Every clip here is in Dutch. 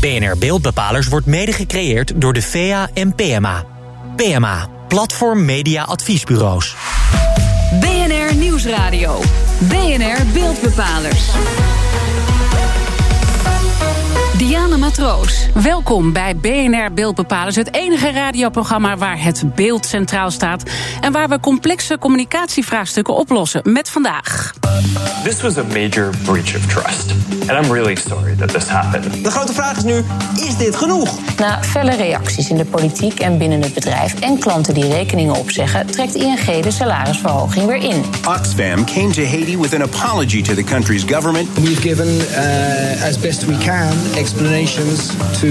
BNR Beeldbepalers wordt mede gecreëerd door de VA en PMA. PMA, Platform Media Adviesbureaus. BNR Nieuwsradio. BNR Beeldbepalers. Diana Matroos, welkom bij BNR Beeldbepalers, het enige radioprogramma waar het beeld centraal staat en waar we complexe communicatievraagstukken oplossen. Met vandaag. This was a major breach of trust. And I'm really sorry that this happened. De grote vraag is nu: is dit genoeg? Na felle reacties in de politiek en binnen het bedrijf en klanten die rekeningen opzeggen, trekt ING de salarisverhoging weer in. Oxfam came to Haiti with an apology to the country's government. We've given, uh, as best we can, explanations to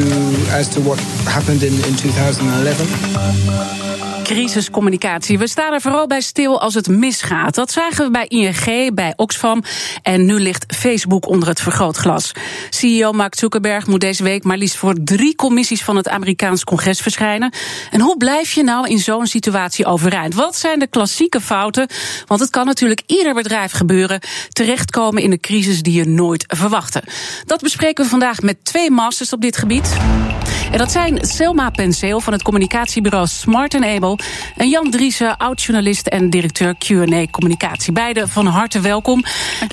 as to what happened in, in 2011 crisiscommunicatie. We staan er vooral bij stil als het misgaat. Dat zagen we bij ING, bij Oxfam. En nu ligt Facebook onder het vergrootglas. CEO Mark Zuckerberg moet deze week maar liefst voor drie commissies van het Amerikaans congres verschijnen. En hoe blijf je nou in zo'n situatie overeind? Wat zijn de klassieke fouten? Want het kan natuurlijk ieder bedrijf gebeuren. Terechtkomen in een crisis die je nooit verwachtte. Dat bespreken we vandaag met twee masters op dit gebied. En dat zijn Selma Penseel van het communicatiebureau Smart Able en Jan Driessen, oud-journalist en directeur Q&A Communicatie. Beide van harte welkom.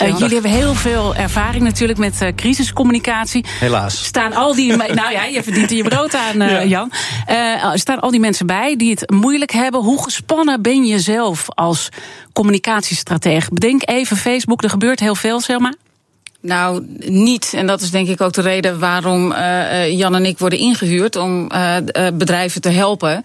Uh, jullie hebben heel veel ervaring natuurlijk met uh, crisiscommunicatie. Helaas. Staan al die... nou ja, je verdient er je brood aan, uh, ja. Jan. staan al die mensen bij die het moeilijk hebben. Hoe gespannen ben je zelf als communicatiestratege? Bedenk even Facebook, er gebeurt heel veel, Selma. Nou, niet. En dat is denk ik ook de reden waarom uh, Jan en ik worden ingehuurd om uh, bedrijven te helpen.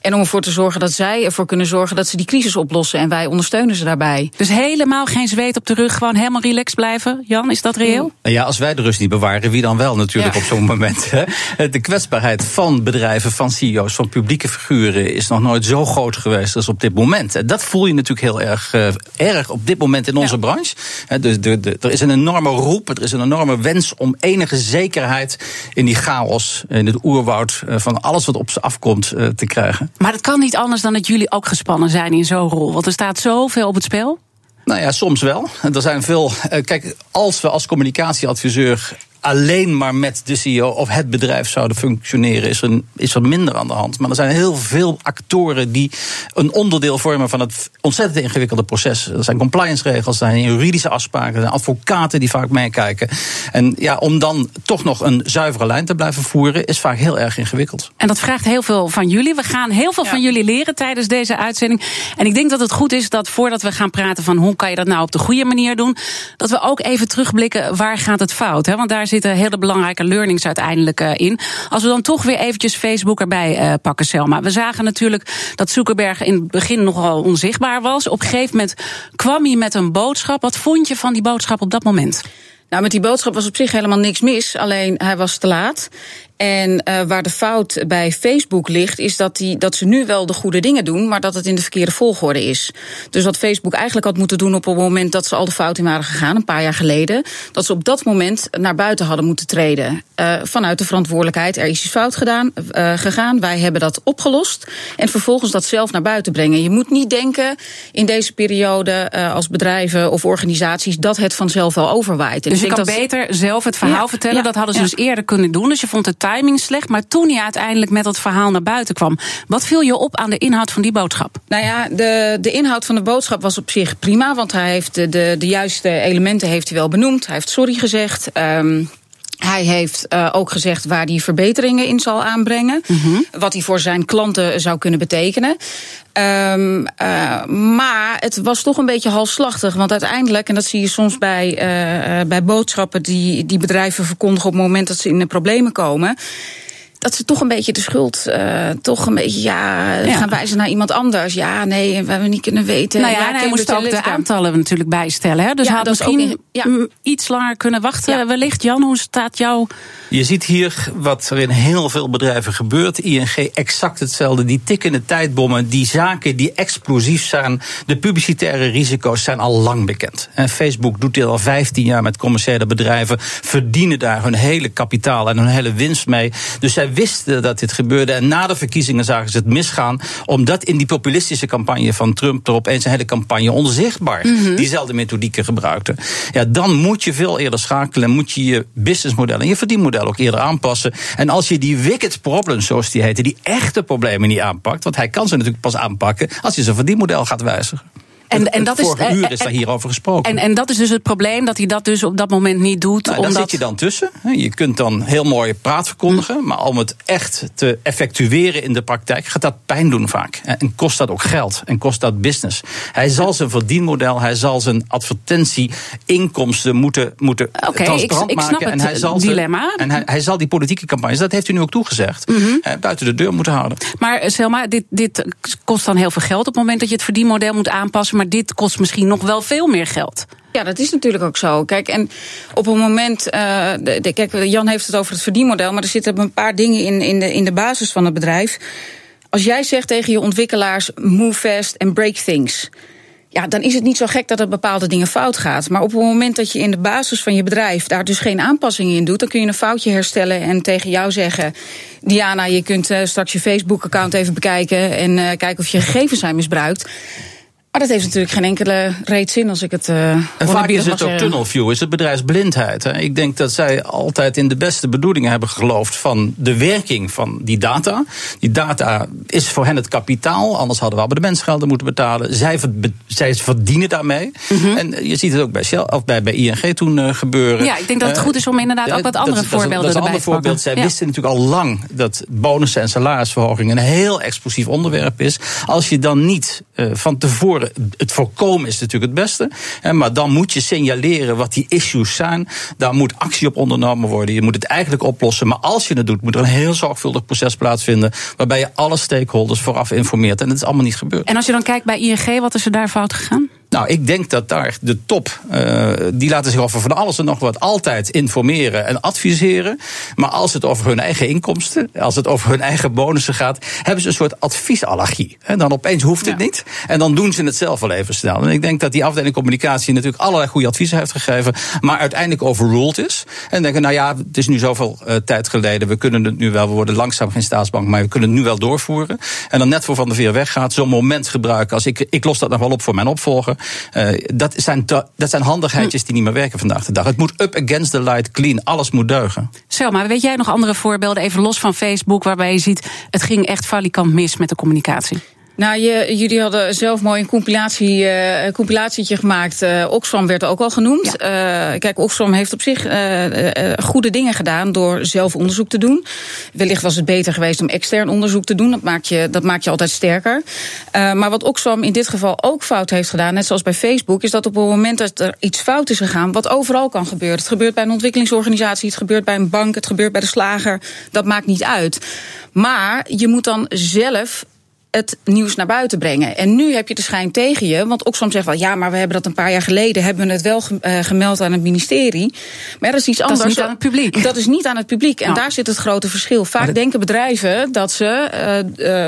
En om ervoor te zorgen dat zij ervoor kunnen zorgen dat ze die crisis oplossen. En wij ondersteunen ze daarbij. Dus helemaal geen zweet op de rug, gewoon helemaal relaxed blijven. Jan, is dat reëel? Ja, als wij de rust niet bewaren, wie dan wel natuurlijk op zo'n moment. Hè? De kwetsbaarheid van bedrijven, van CEO's, van publieke figuren is nog nooit zo groot geweest als op dit moment. En dat voel je natuurlijk heel erg, erg op dit moment in onze ja. branche. Dus er is een enorme roep, er is een enorme wens om enige zekerheid in die chaos, in het oerwoud van alles wat op ze afkomt uh, te krijgen. Maar het kan niet anders dan dat jullie ook gespannen zijn in zo'n rol. Want er staat zoveel op het spel. Nou ja, soms wel. Er zijn veel. Kijk, als we als communicatieadviseur alleen maar met de CEO of het bedrijf zouden functioneren, is er, is er minder aan de hand. Maar er zijn heel veel actoren die een onderdeel vormen van het ontzettend ingewikkelde proces. Er zijn compliance-regels, er zijn juridische afspraken, er zijn advocaten die vaak meekijken. En ja, om dan toch nog een zuivere lijn te blijven voeren, is vaak heel erg ingewikkeld. En dat vraagt heel veel van jullie. We gaan heel veel ja. van jullie leren tijdens deze uitzending. En ik denk dat het goed is dat voordat we gaan praten van hoe kan je dat nou op de goede manier doen, dat we ook even terugblikken waar gaat het fout. Hè? Want daar zitten hele belangrijke learnings uiteindelijk uh, in. Als we dan toch weer eventjes Facebook erbij uh, pakken, Selma. We zagen natuurlijk dat Zuckerberg in het begin nogal onzichtbaar was. Op een gegeven moment kwam hij met een boodschap. Wat vond je van die boodschap op dat moment? Nou, met die boodschap was op zich helemaal niks mis. Alleen hij was te laat. En uh, waar de fout bij Facebook ligt, is dat, die, dat ze nu wel de goede dingen doen, maar dat het in de verkeerde volgorde is. Dus wat Facebook eigenlijk had moeten doen op het moment dat ze al de fout in waren gegaan, een paar jaar geleden, dat ze op dat moment naar buiten hadden moeten treden. Uh, vanuit de verantwoordelijkheid, er is iets fout gedaan, uh, gegaan, wij hebben dat opgelost. En vervolgens dat zelf naar buiten brengen. Je moet niet denken in deze periode als bedrijven of organisaties dat het vanzelf wel overwaait. En dus je kan dat... beter zelf het verhaal ja, vertellen. Ja, dat hadden ze ja. dus eerder kunnen doen. Dus je vond het timing slecht. Maar toen hij uiteindelijk met dat verhaal naar buiten kwam, wat viel je op aan de inhoud van die boodschap? Nou ja, de, de inhoud van de boodschap was op zich prima. Want hij heeft de, de, de juiste elementen heeft hij wel benoemd. Hij heeft sorry gezegd. Um, hij heeft uh, ook gezegd waar hij verbeteringen in zal aanbrengen. Mm-hmm. Wat hij voor zijn klanten zou kunnen betekenen. Um, uh, maar het was toch een beetje halfslachtig. Want uiteindelijk, en dat zie je soms bij, uh, bij boodschappen die, die bedrijven verkondigen op het moment dat ze in de problemen komen dat ze toch een beetje de schuld, uh, toch een beetje, ja, ja, gaan wijzen naar iemand anders. Ja, nee, we hebben niet kunnen weten. Nou ja, ja hij moest ook de aantallen natuurlijk bijstellen. Hè? Dus ja, had misschien in, ja. iets langer kunnen wachten. Ja. Wellicht, Jan, hoe staat jouw... Je ziet hier wat er in heel veel bedrijven gebeurt. ING exact hetzelfde. Die tikkende tijdbommen, die zaken die explosief zijn. De publicitaire risico's zijn al lang bekend. En Facebook doet dit al 15 jaar met commerciële bedrijven. Verdienen daar hun hele kapitaal en hun hele winst mee. Dus zij zij wisten dat dit gebeurde. En na de verkiezingen zagen ze het misgaan. Omdat in die populistische campagne van Trump er opeens een hele campagne onzichtbaar Mhm. diezelfde methodieken gebruikte. Ja, dan moet je veel eerder schakelen. En moet je je businessmodel en je verdienmodel ook eerder aanpassen. En als je die wicked problems, zoals die heten, die echte problemen niet aanpakt. Want hij kan ze natuurlijk pas aanpakken als je zijn verdienmodel gaat wijzigen. En, en dat het is, vorige uur en- is daar hierover gesproken. En, en dat is dus het probleem, dat hij dat dus op dat moment niet doet. Nou, daar omdat... zit je dan tussen. Je kunt dan heel mooi praat verkondigen, maar om het echt te effectueren in de praktijk gaat dat pijn doen vaak. En kost dat ook geld en kost dat business. Hij zal zijn verdienmodel, hij zal zijn advertentieinkomsten moeten, moeten Oké, transparant ik- ik snap maken. het en hij zal dilemma. en hij, hij zal die politieke campagnes, dat heeft u nu ook toegezegd, Mhm. buiten de deur moeten houden. Maar eh, Selma, dit, dit kost dan heel veel geld op het moment dat je het verdienmodel moet aanpassen. Maar dit kost misschien nog wel veel meer geld. Ja, dat is natuurlijk ook zo. Kijk, en op een moment. eh, de, kijk, Jan heeft het over het verdienmodel, maar er zitten een paar dingen in, in, de, in de basis van het bedrijf. Als jij zegt tegen je ontwikkelaars: move fast and break things. Ja, dan is het niet zo gek dat er bepaalde dingen fout gaat. Maar op het moment dat je in de basis van je bedrijf daar dus geen aanpassingen in doet, dan kun je een foutje herstellen en tegen jou zeggen: Diana, je kunt eh, straks je Facebook-account even bekijken en eh, kijken of je gegevens zijn misbruikt. Maar dat heeft natuurlijk geen enkele reet zin als ik het. eh En vaak is het ook zeggen. tunnelview, is het bedrijfsblindheid. Hè. Ik denk dat zij altijd in de beste bedoelingen hebben geloofd van de werking van die data. Die data is voor hen het kapitaal, anders hadden we abonnementsgelden moeten betalen. Zij, zij verdienen daarmee. En je ziet het ook bij, Shell, of bij, bij ING toen eh, gebeuren. Mhm. Ja, ik denk dat het Eh, goed is om inderdaad ook wat dat andere dat voorbeelden Dat is een erbij ander te pakken. voorbeeld. Zij Ja. wisten natuurlijk al lang dat bonussen en salarisverhoging een heel explosief onderwerp is. Als je dan niet eh, van tevoren het voorkomen is natuurlijk het beste. Hè, maar dan moet je signaleren wat die issues zijn. Daar moet actie op ondernomen worden. Je moet het eigenlijk oplossen. Maar als je het doet, moet er een heel zorgvuldig proces plaatsvinden. Waarbij je alle stakeholders vooraf informeert. En dat is allemaal niet gebeurd. En als je dan kijkt bij ING, wat is er daar fout gegaan? Nou, ik denk dat daar de top, eh, die laten zich over van alles en nog wat altijd informeren en adviseren. Maar als het over hun eigen inkomsten, als het over hun eigen bonussen gaat, hebben ze een soort adviesallergie. En dan opeens hoeft het niet. En dan doen ze het zelf wel even snel. En ik denk dat die afdeling communicatie natuurlijk allerlei goede adviezen heeft gegeven, maar uiteindelijk overruled is. En denken, nou ja, het is nu zoveel eh, tijd geleden, we kunnen het nu wel, we worden langzaam geen staatsbank, maar we kunnen het nu wel doorvoeren. En dan net voor Van der Veer weggaat, zo'n moment gebruiken als ik, ik los dat nog wel op voor mijn opvolger. Eh, dat, zijn dat zijn handigheidjes die niet meer werken vandaag de dag. Het moet up against the light, clean, alles moet deugen. Selma, weet jij nog andere voorbeelden, even los van Facebook, waarbij je ziet, het ging echt valikant mis met de communicatie? Nou, je, jullie hadden zelf mooi een compilatie, eh, een compilatietje gemaakt. Eh, Oxfam werd ook al genoemd. Eh, kijk, Oxfam heeft op zich goede dingen gedaan door zelf onderzoek te doen. Wellicht was het beter geweest om extern onderzoek te doen. Dat maakt je, dat maakt je altijd sterker. Maar wat Oxfam in dit geval ook fout heeft gedaan, net zoals bij Facebook, is dat op het moment dat er iets fout is gegaan, wat overal kan gebeuren. Het gebeurt bij een ontwikkelingsorganisatie, het gebeurt bij een bank, het gebeurt bij de slager. Dat maakt niet uit. Maar je moet dan zelf het nieuws naar buiten brengen. En nu heb je de schijn tegen je, want Oxfam zegt wel... ja, maar we hebben dat een paar jaar geleden... hebben we het wel eh, gemeld aan het ministerie. Maar dat is iets Dat is anders. niet aan het publiek. Dat is niet aan het publiek. En Nou. daar zit het grote verschil. Vaak denken bedrijven dat ze eh,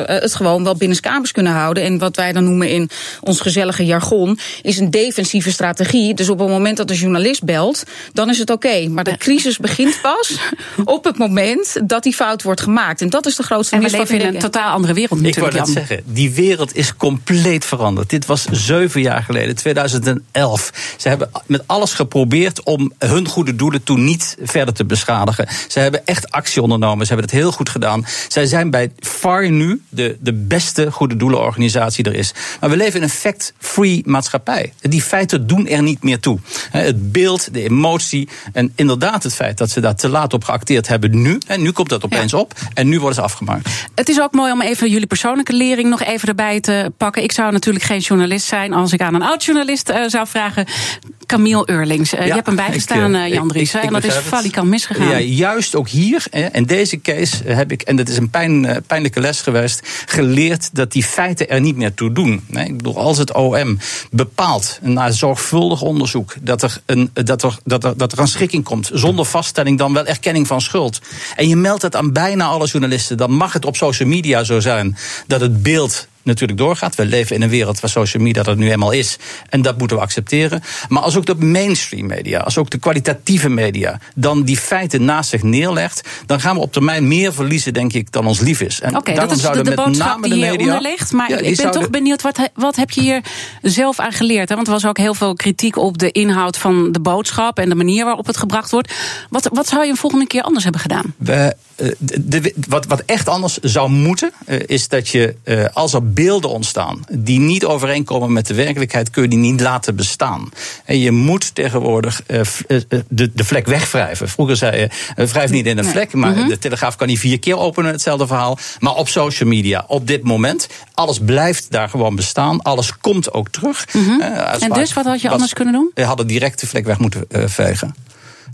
eh, het gewoon wel binnenskamers kunnen houden. En wat wij dan noemen in ons gezellige jargon... is een defensieve strategie. Dus op het moment dat een journalist belt, dan is het oké. Maar de crisis begint pas op het moment dat die fout wordt gemaakt. En dat is de grootste En we leven in een totaal andere wereld natuurlijk. Zeggen, die wereld is compleet veranderd. Dit was zeven jaar geleden, 2011. Ze hebben met alles geprobeerd om hun goede doelen toen niet verder te beschadigen. Ze hebben echt actie ondernomen. Ze hebben het heel goed gedaan. Zij zijn bij far nu de, de beste goede doelenorganisatie er is. Maar we leven in een fact-free maatschappij. Die feiten doen er niet meer toe. Het beeld, de emotie en inderdaad het feit dat ze daar te laat op geacteerd hebben nu. En nu komt dat opeens op en nu worden ze afgemaakt. Het is ook mooi om even jullie persoonlijke nog even erbij te pakken. Ik zou natuurlijk geen journalist zijn als ik aan een oud-journalist eh, zou vragen. Camille Eurlings, eh, je hebt hem bijgestaan, ik, eh, eh, Jan ik- Dries. ik en dat is valikant misgegaan. Ja, juist ook hier, in deze case, heb ik, en dat is een pijn, pijnlijke les geweest, geleerd dat die feiten er niet meer toe doen. Ik bedoel, als het OM bepaalt, na zorgvuldig onderzoek, dat er, een, dat, er, dat, er, dat er een schikking komt, zonder vaststelling, dan wel erkenning van schuld. En je meldt het aan bijna alle journalisten, dan mag het op social media zo zijn dat het beeld natuurlijk doorgaat. We leven in een wereld waar social media dat nu eenmaal is. En dat moeten we accepteren. Maar als ook de mainstream media, als ook de kwalitatieve media, dan die feiten naast zich neerlegt, dan gaan we op termijn meer verliezen, denk ik, dan ons lief is. Oké, okay, dat is de, de boodschap die hieronder ligt. Maar ja, ik ben zouden... toch benieuwd, wat, wat heb je hier zelf aan geleerd? Hè? Want er was ook heel veel kritiek op de inhoud van de boodschap en de manier waarop het gebracht wordt. Wat, wat zou je een volgende keer anders hebben gedaan? We, eh, de, wat, wat echt anders zou moeten, eh, is dat je, uh, als er beelden ontstaan die niet overeenkomen met de werkelijkheid, kun je die niet laten bestaan. En je moet tegenwoordig de, de vlek wegwrijven. Vroeger zei je, wrijf niet in een vlek, maar mhm. de Telegraaf kan niet vier keer openen, hetzelfde verhaal. Maar op social media, op dit moment, alles blijft daar gewoon bestaan. Alles komt ook terug. Mm en dus, wat had je anders kunnen doen? We hadden direct de vlek weg moeten vegen.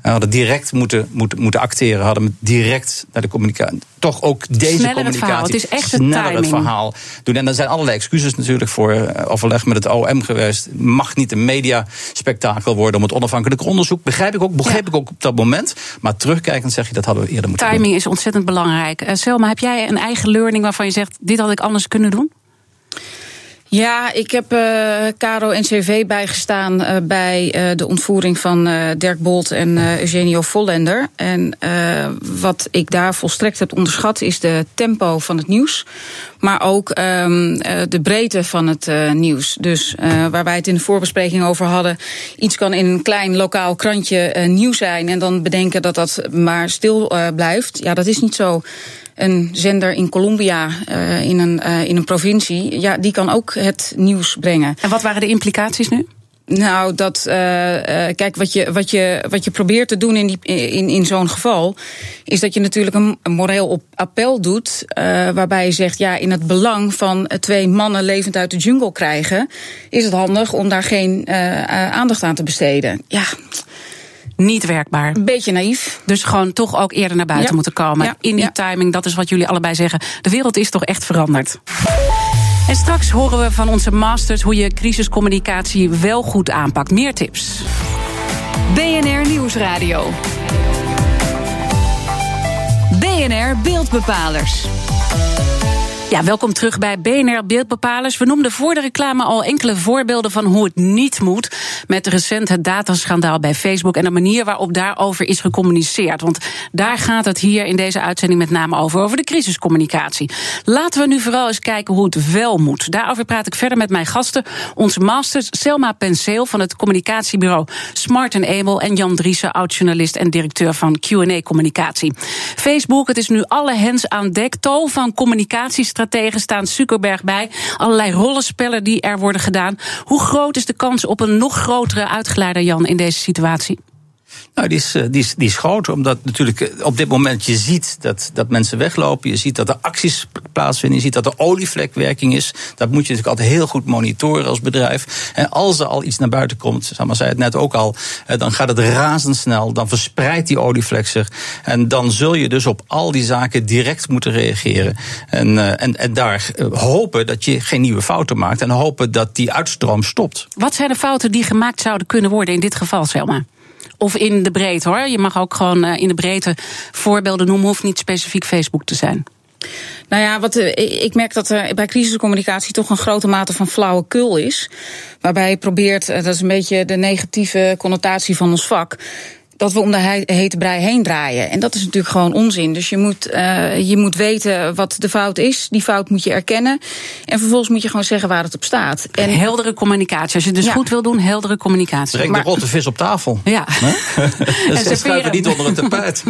We hadden direct moeten, moeten, moeten acteren. Hadden direct naar de communicatie. Toch ook deze Sneller communicatie. Het, verhaal. het is echt het timing. het verhaal doen. En er zijn allerlei excuses natuurlijk voor uh, overleg met het OM geweest. Mag niet een mediaspectakel worden om het onafhankelijk onderzoek. Begrijp ik ook, begrijp ik ook op dat moment. Maar terugkijkend zeg je dat hadden we eerder moeten timing doen. Timing is ontzettend belangrijk. Uh, Selma, heb jij een eigen learning waarvan je zegt: dit had ik anders kunnen doen? Ja, ik heb uh, Caro NCV bijgestaan uh, bij uh, de ontvoering van Dirk Bolt en Eugenio Vollender. En wat ik daar volstrekt heb onderschat is de tempo van het nieuws. Maar ook um, de breedte van het nieuws. Dus waar wij het in de voorbespreking over hadden. Iets kan in een klein lokaal krantje nieuw zijn. En dan bedenken dat dat maar stil blijft. Ja, dat is niet zo een zender in Colombia, uh, in, een, uh, in een provincie, ja, die kan ook het nieuws brengen. En wat waren de implicaties nu? Nou, dat, uh, kijk, wat je, wat, je, wat je probeert te doen in, die, in, in zo'n geval, is dat je natuurlijk een, een moreel op appel doet, uh, waarbij je zegt, ja, in het belang van twee mannen levend uit de jungle krijgen, is het handig om daar geen uh, aandacht aan te besteden. Ja, niet werkbaar. Een beetje naïef. Dus gewoon toch ook eerder naar buiten moeten komen. In die timing, dat is wat jullie allebei zeggen. De wereld is toch echt veranderd. En straks horen we van onze masters hoe je crisiscommunicatie wel goed aanpakt. Meer tips. BNR Nieuwsradio. BNR Beeldbepalers. Ja, welkom terug bij BNR Beeldbepalers. We noemden voor de reclame al enkele voorbeelden van hoe het niet moet. Met recent het dataschandaal bij Facebook en de manier waarop daarover is gecommuniceerd. Want daar gaat het hier in deze uitzending met name over, over de crisiscommunicatie. Laten we nu vooral eens kijken hoe het wel moet. Daarover praat ik verder met mijn gasten. Onze masters Selma Penseel van het communicatiebureau Smart Able en Jan Driessen, oud-journalist en directeur van Q&A Communicatie. Facebook, het is nu alle hens aan dek. Tal van communicaties strategen staan Zuckerberg bij. Allerlei rollenspellen die er worden gedaan. Hoe groot is de kans op een nog grotere uitgeleider, Jan, in deze situatie? Nou, die is, eh, die, is, die is groot, omdat natuurlijk eh, op dit moment je ziet dat, dat mensen weglopen. Je ziet dat er acties plaatsvinden. Je ziet dat er olievlekwerking is. Dat moet je natuurlijk altijd heel goed monitoren als bedrijf. En als er al iets naar buiten komt, maar zei het net ook al, eh, dan gaat het razendsnel. Dan verspreidt die olievlek zich. En dan zul je dus op al die zaken direct moeten reageren. En, en, en daar hopen dat je geen nieuwe fouten maakt. En hopen dat die uitstroom stopt. Wat zijn de fouten die gemaakt zouden kunnen worden in dit geval, Selma? Of in de breedte hoor. Je mag ook gewoon eh, in de breedte voorbeelden noemen, hoeft niet specifiek Facebook te zijn. Nou ja, wat, eh, ik merk dat er bij crisiscommunicatie toch een grote mate van flauwekul is. Waarbij je probeert, eh, dat is een beetje de negatieve connotatie van ons vak dat we om de hete brei heen draaien. En dat is natuurlijk gewoon onzin. Dus je moet, uh, je moet weten wat de fout is. Die fout moet je erkennen. En vervolgens moet je gewoon zeggen waar het op staat. En heldere communicatie. Als je dus goed wil doen, heldere communicatie. Breng de rotte vis op tafel. Ja. en schuiven niet onder het tapijt.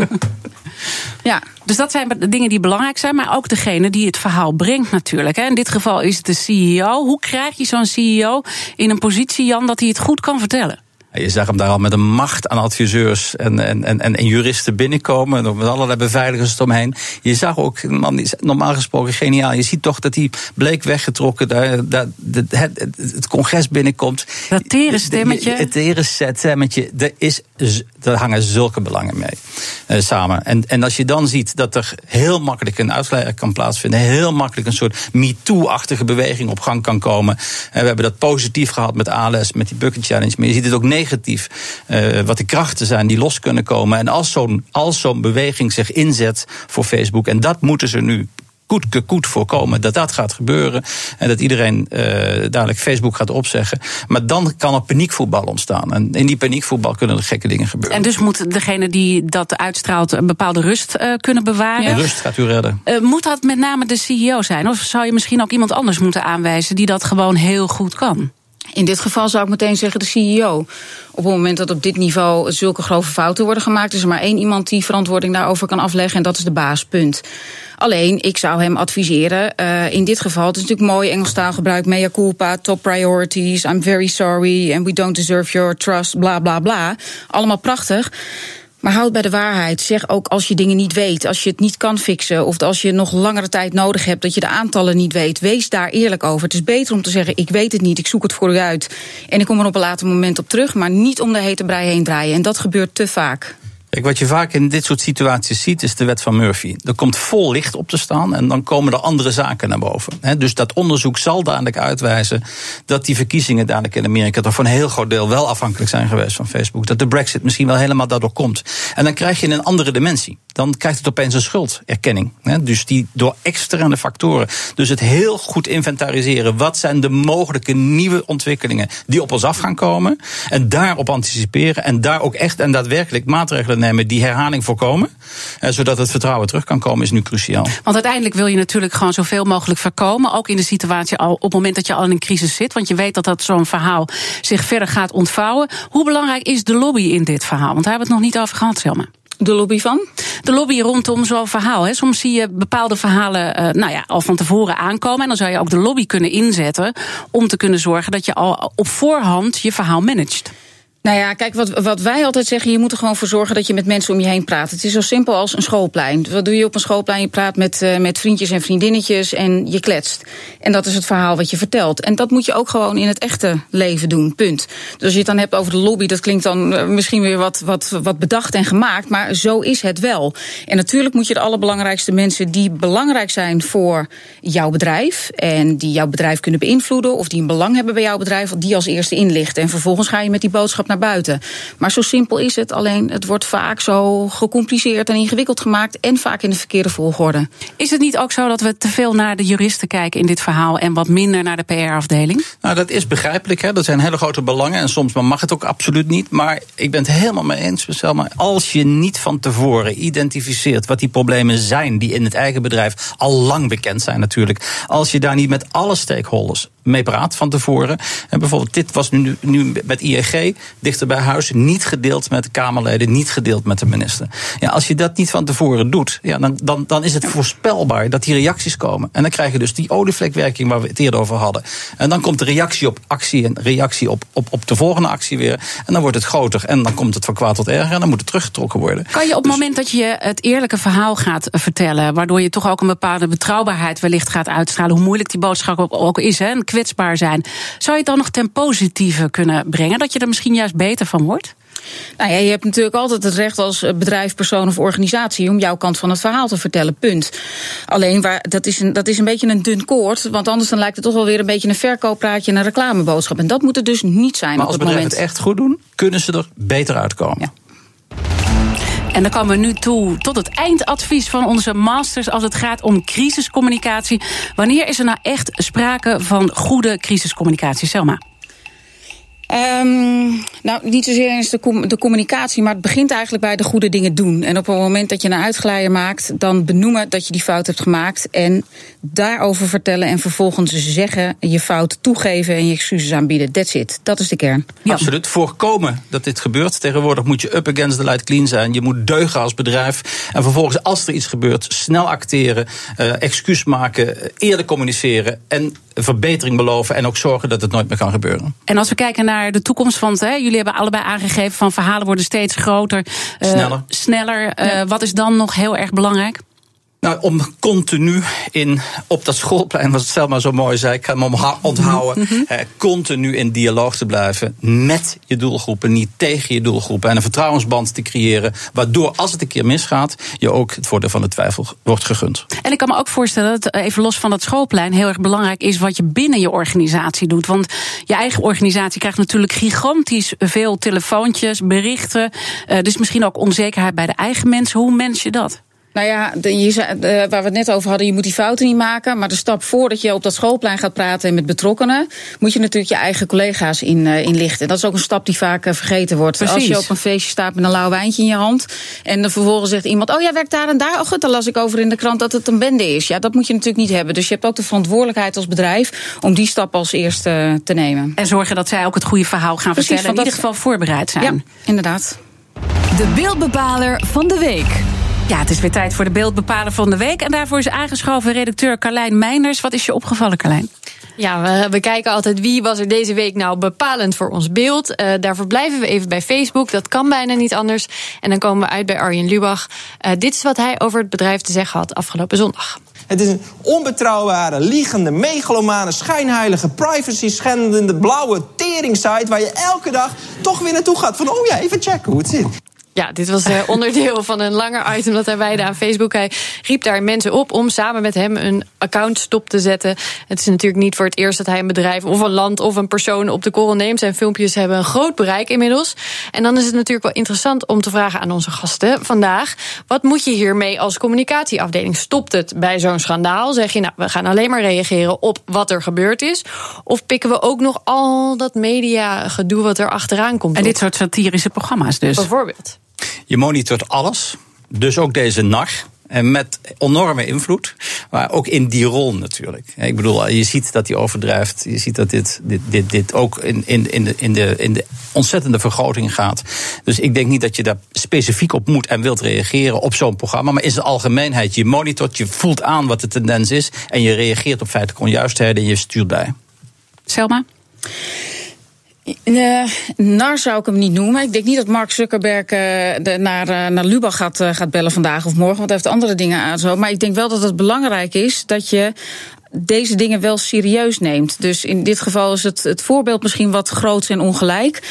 ja, dus dat zijn de dingen die belangrijk zijn. Maar ook degene die het verhaal brengt natuurlijk. In dit geval is het de CEO. Hoe krijg je zo'n CEO in een positie, Jan, dat hij het goed kan vertellen? Je zag hem daar al met een macht aan adviseurs en, en, en, en juristen binnenkomen. Met allerlei beveiligers eromheen. Je zag ook een man die is normaal gesproken geniaal. Je ziet toch dat hij bleek weggetrokken. Daar, daar, het, het, congres binnenkomt. Dat tere stemmetje. Het tere stemmetje. Er, is, er hangen zulke belangen mee uh, samen. En, en als je dan ziet dat er heel makkelijk een uitleider kan plaatsvinden. Heel makkelijk een soort MeToo-achtige beweging op gang kan komen. En we hebben dat positief gehad met ALS, met die Bucket Challenge. Maar je ziet het ook negatief negatief. Uh, wat de krachten zijn die los kunnen komen. En als zo'n zo'n beweging zich inzet voor Facebook, en dat moeten ze nu goed koet voorkomen dat dat gaat gebeuren. En dat iedereen uh, dadelijk Facebook gaat opzeggen. Maar dan kan er paniekvoetbal ontstaan. En in die paniekvoetbal kunnen er gekke dingen gebeuren. En dus moet degene die dat uitstraalt een bepaalde rust uh, kunnen bewaren. Ja, rust gaat u redden. Uh, moet dat met name de CEO zijn? Of zou je misschien ook iemand anders moeten aanwijzen die dat gewoon heel goed kan? In dit geval zou ik meteen zeggen de CEO. Op het moment dat op dit niveau zulke grove fouten worden gemaakt, is er maar één iemand die verantwoording daarover kan afleggen en dat is de baas. Punt. Alleen, ik zou hem adviseren, uh, in dit geval, het is natuurlijk mooi Engels taalgebruik, mea culpa, top priorities, I'm very sorry and we don't deserve your trust, bla bla bla. Allemaal prachtig. Maar houd bij de waarheid. Zeg ook als je dingen niet weet, als je het niet kan fixen, of als je nog langere tijd nodig hebt, dat je de aantallen niet weet. Wees daar eerlijk over. Het is beter om te zeggen: ik weet het niet, ik zoek het voor u uit. En ik kom er op een later moment op terug, maar niet om de hete brei heen draaien. En dat gebeurt te vaak. Kijk, wat je vaak in dit soort situaties ziet, is de wet van Murphy. Er komt vol licht op te staan en dan komen er andere zaken naar boven. dus dat onderzoek zal dadelijk uitwijzen dat die verkiezingen dadelijk in Amerika toch voor een heel groot deel wel afhankelijk zijn geweest van Facebook. Dat de Brexit misschien wel helemaal daardoor komt. En dan krijg je een andere dimensie. Dan krijgt het opeens een schulderkenning. dus die door externe factoren. Dus het heel goed inventariseren. Wat zijn de mogelijke nieuwe ontwikkelingen die op ons af gaan komen? En daarop anticiperen en daar ook echt en daadwerkelijk maatregelen nemen die herhaling voorkomen. Eh, zodat het vertrouwen terug kan komen, is nu cruciaal. Want uiteindelijk wil je natuurlijk gewoon zoveel mogelijk voorkomen. Ook in de situatie al op het moment dat je al in een crisis zit. Want je weet dat dat zo'n verhaal zich verder gaat ontvouwen. Hoe belangrijk is de lobby in dit verhaal? Want daar hebben we het nog niet over gehad, Selma. De lobby van? De lobby rondom zo'n verhaal. Hè. Soms zie je bepaalde verhalen uh, nou ja, al van tevoren aankomen. En dan zou je ook de lobby kunnen inzetten om te kunnen zorgen dat je al op voorhand je verhaal managt. Nou ja, kijk, wat, wat wij altijd zeggen, je moet er gewoon voor zorgen dat je met mensen om je heen praat. Het is zo simpel als een schoolplein. Wat doe je op een schoolplein? Je praat met, uh, met vriendjes en vriendinnetjes en je kletst. En dat is het verhaal wat je vertelt. En dat moet je ook gewoon in het echte leven doen, punt. Dus als je het dan hebt over de lobby, dat klinkt dan uh, misschien weer wat, wat, wat bedacht en gemaakt. Maar zo is het wel. En natuurlijk moet je de allerbelangrijkste mensen die belangrijk zijn voor jouw bedrijf. En die jouw bedrijf kunnen beïnvloeden. Of die een belang hebben bij jouw bedrijf, die als eerste inlichten. En vervolgens ga je met die boodschap naar buiten. Maar zo simpel is het. Alleen het wordt vaak zo gecompliceerd en ingewikkeld gemaakt. En vaak in de verkeerde volgorde. Is het niet ook zo dat we te veel naar de juristen kijken in dit verhaal. en wat minder naar de PR-afdeling? Nou, dat is begrijpelijk. Hè. Dat zijn hele grote belangen. En soms mag het ook absoluut niet. Maar ik ben het helemaal mee eens, Selma. Als je niet van tevoren identificeert wat die problemen zijn. die in het eigen bedrijf al lang bekend zijn, natuurlijk. Als je daar niet met alle stakeholders mee praat van tevoren. En bijvoorbeeld, dit was nu, nu met IEG dichter bij huis, niet gedeeld met de Kamerleden, niet gedeeld met de minister. Ja, als je dat niet van tevoren doet, ja, dan, dan, dan is het voorspelbaar dat die reacties komen. En dan krijg je dus die olievlekwerking waar we het eerder over hadden. En dan komt de reactie op actie en reactie op, op, op de volgende actie weer. En dan wordt het groter en dan komt het van kwaad tot erger en dan moet het teruggetrokken worden. Kan je op het dus, moment dat je het eerlijke verhaal gaat vertellen, waardoor je toch ook een bepaalde betrouwbaarheid wellicht gaat uitstralen, hoe moeilijk die boodschap ook is, hè, kwetsbaar zijn. Zou je het dan nog ten positieve kunnen brengen? Dat je er misschien juist beter van wordt? Nou ja, je hebt natuurlijk altijd het recht als bedrijf, persoon of organisatie om jouw kant van het verhaal te vertellen. Punt. Alleen waar, dat, is een, dat is een beetje een dun koord. Want anders dan lijkt het toch wel weer een beetje een verkooppraatje en een reclameboodschap. En dat moet het dus niet zijn. Maar als het bedrijven het echt goed doen, kunnen ze er beter uitkomen. Ja. En dan komen we nu toe tot het eindadvies van onze masters als het gaat om crisiscommunicatie. Wanneer is er nou echt sprake van goede crisiscommunicatie, Selma? Um, nou, niet zozeer eens de, com de, communicatie, maar het begint eigenlijk bij de goede dingen doen. En op het moment dat je een uitglijer maakt, dan benoemen dat je die fout hebt gemaakt. En daarover vertellen en vervolgens zeggen, je fout toegeven en je excuses aanbieden. That's it. Dat is de kern. Ja. Absoluut. Voorkomen dat dit gebeurt. Tegenwoordig moet je up against the light clean zijn. Je moet deugen als bedrijf. En vervolgens, als er iets gebeurt, snel acteren, uh, excuus maken, eerder communiceren en verbetering beloven en ook zorgen dat het nooit meer kan gebeuren. En als we kijken naar de toekomst van het, hè, jullie hebben allebei aangegeven van verhalen worden steeds groter, uh, sneller. sneller. Uh, ja. Wat is dan nog heel erg belangrijk? Nou, om continu in, op dat schoolplein, wat Selma zo mooi zei, ik ga hem onthouden, mm -hmm. eh, continu in dialoog te blijven met je doelgroepen, niet tegen je doelgroepen. En een vertrouwensband te creëren, waardoor als het een keer misgaat, je ook het voordeel van de twijfel wordt gegund. En ik kan me ook voorstellen dat, even los van dat schoolplein, heel erg belangrijk is wat je binnen je organisatie doet. Want je eigen organisatie krijgt natuurlijk gigantisch veel telefoontjes, berichten. Uh, dus misschien ook onzekerheid bij de eigen mensen. Hoe mens je dat? Nou ja, de, je, zei- de- waar we het net over hadden, je moet die fouten niet maken. Maar de stap voordat je op dat schoolplein gaat praten met betrokkenen, moet je natuurlijk je eigen collega's in, eh, inlichten. En dat is ook een stap die vaak eh, vergeten wordt. Precies. Als je op een feestje staat met een lauw wijntje in je hand. En dan vervolgens zegt iemand: Oh, jij werkt daar en daar. Oh, goed, dan las ik over in de krant dat het een bende is. Ja, dat moet je natuurlijk niet hebben. Dus je hebt ook de verantwoordelijkheid als bedrijf om die stap als eerste te nemen. En zorgen dat zij ook het goede verhaal gaan Precies, vertellen. En in ieder geval voorbereid zijn. Ja, inderdaad. De beeldbepaler van de week. Ja, het is weer tijd voor de beeldbepaler van de week. En daarvoor is aangeschoven redacteur Carlijn Meinders. Wat is je opgevallen, Carlijn? Ja, we, we kijken altijd wie was er deze week nou bepalend voor ons beeld. Eh, daarvoor blijven we even bij Facebook. Dat kan bijna niet anders. En dan komen we uit bij Arjen Lubach. Eh, dit is wat hij over het bedrijf te zeggen had afgelopen zondag. Het is een onbetrouwbare, liegende, megalomane, schijnheilige, privacy-schendende, blauwe tering-site... waar je elke dag toch weer naartoe gaat van... oh ja, even checken hoe het zit. Ja, dit was eh, onderdeel van een langer item dat hij wijde aan Facebook. Hij riep daar mensen op om samen met hem een account stop te zetten. Het is natuurlijk niet voor het eerst dat hij een bedrijf of een land of een persoon op de korrel neemt. Zijn filmpjes hebben een groot bereik inmiddels. En dan is het natuurlijk wel interessant om te vragen aan onze gasten vandaag. Wat moet je hiermee als communicatieafdeling? Stopt het bij zo'n schandaal? Zeg je nou, we gaan alleen maar reageren op wat er gebeurd is? Of pikken we ook nog al dat media gedoe wat er achteraan komt? En op? dit soort satirische programma's dus. Bijvoorbeeld. Je monitort alles, dus ook deze nar. En met enorme invloed, maar ook in die rol natuurlijk. Ik bedoel, je ziet dat hij overdrijft. Je ziet dat dit, dit, dit, dit ook in, in, in, de, in, de, in de ontzettende vergroting gaat. Dus ik denk niet dat je daar specifiek op moet en wilt reageren op zo'n programma. Maar in zijn algemeenheid, je monitort, je voelt aan wat de tendens is. En je reageert op feitelijke onjuistheden en je stuurt bij. Selma? Eh, nar zou ik hem niet noemen. Ik denk niet dat Mark Zuckerberg eh, naar, eh, naar Lubach gaat, gaat bellen vandaag of morgen. Want hij heeft andere dingen aan zo. Maar ik denk wel dat het belangrijk is dat je deze dingen wel serieus neemt. Dus in dit geval is het, het voorbeeld misschien wat groots en ongelijk.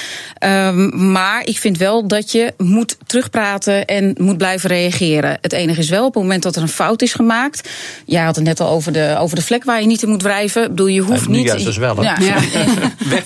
Um, maar ik vind wel dat je moet terugpraten en moet blijven reageren. Het enige is wel, op het moment dat er een fout is gemaakt. Jij had het net al over de, over de vlek waar je niet in moet wrijven. Ik bedoel, je hoeft Ja, nu niet. juist dus wel? Ja, Ja.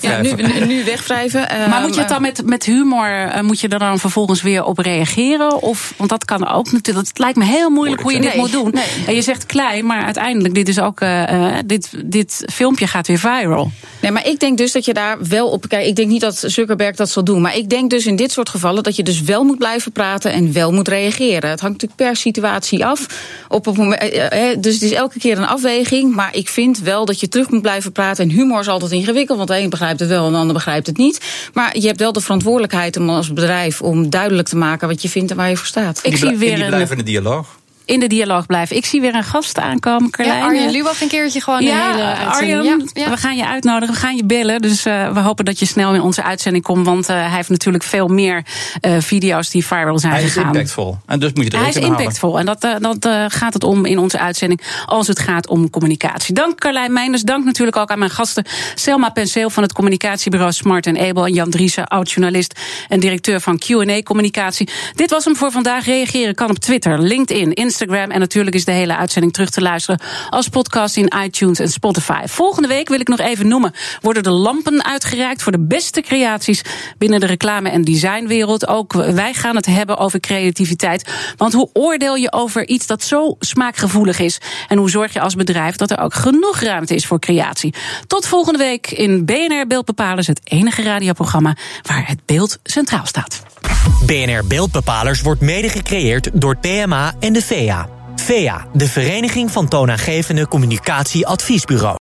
ja, nu, nu wegwrijven. Maar moet je het Um, dan met, met humor, eh, moet je er dan vervolgens weer op reageren? Of, want dat kan ook natuurlijk. Het lijkt me heel moeilijk hoe je dit Nee, moet doen. nee. En je zegt klein, maar uiteindelijk, dit is ook, eh, eh, dit, dit filmpje gaat weer viral. Nee, maar ik denk dus dat je daar wel op kijkt. Ik denk niet dat Zuckerberg dat zal doen. Maar ik denk dus in dit soort gevallen dat je dus wel moet blijven praten en wel moet reageren. Het hangt natuurlijk per situatie af. Op het moment, eh, eh, dus het is elke keer een afweging. Maar ik vind wel dat je terug moet blijven praten. En humor is altijd ingewikkeld, want de een begrijpt het wel en de ander begrijpt het niet. Maar je hebt wel de verantwoordelijkheid om als bedrijf om duidelijk te maken wat je vindt en waar je voor staat. Ik die zie weer een- blijven in de dialoog. In de dialoog blijven. Ik zie weer een gast aankomen, Carlijn. Ja, Arjen Lubach een keertje gewoon Ja, een hele uitzending. Arjen, Ja, ja. we gaan je uitnodigen, we gaan je bellen. Dus eh, we hopen dat je snel in onze uitzending komt. Want eh, hij heeft natuurlijk veel meer eh, video's die viral zijn Hij is gegaan. impactvol. En dus moet je er Hij is impactvol en dat, dat eh, gaat het om in onze uitzending als het gaat om communicatie. Dank Carlijn Meinders, dank natuurlijk ook aan mijn gasten Selma Penseel van het communicatiebureau Smart Able en Jan Driessen, oud-journalist en directeur van Q&A Communicatie. Dit was hem voor vandaag. Reageren kan op Twitter, LinkedIn, Instagram en natuurlijk is de hele uitzending terug te luisteren als podcast in iTunes en Spotify. Volgende week wil ik nog even noemen, worden de lampen uitgereikt voor de beste creaties binnen de reclame- en designwereld. Ook wij gaan het hebben over creativiteit. Want hoe oordeel je over iets dat zo smaakgevoelig is? En hoe zorg je als bedrijf dat er ook genoeg ruimte is voor creatie? Tot volgende week in BNR Beeldbepalers, het enige radioprogramma waar het beeld centraal staat. BNR Beeldbepalers wordt mede gecreëerd door PMA en de VEA. VEA, de Vereniging van Toonaangevende Communicatieadviesbureaus.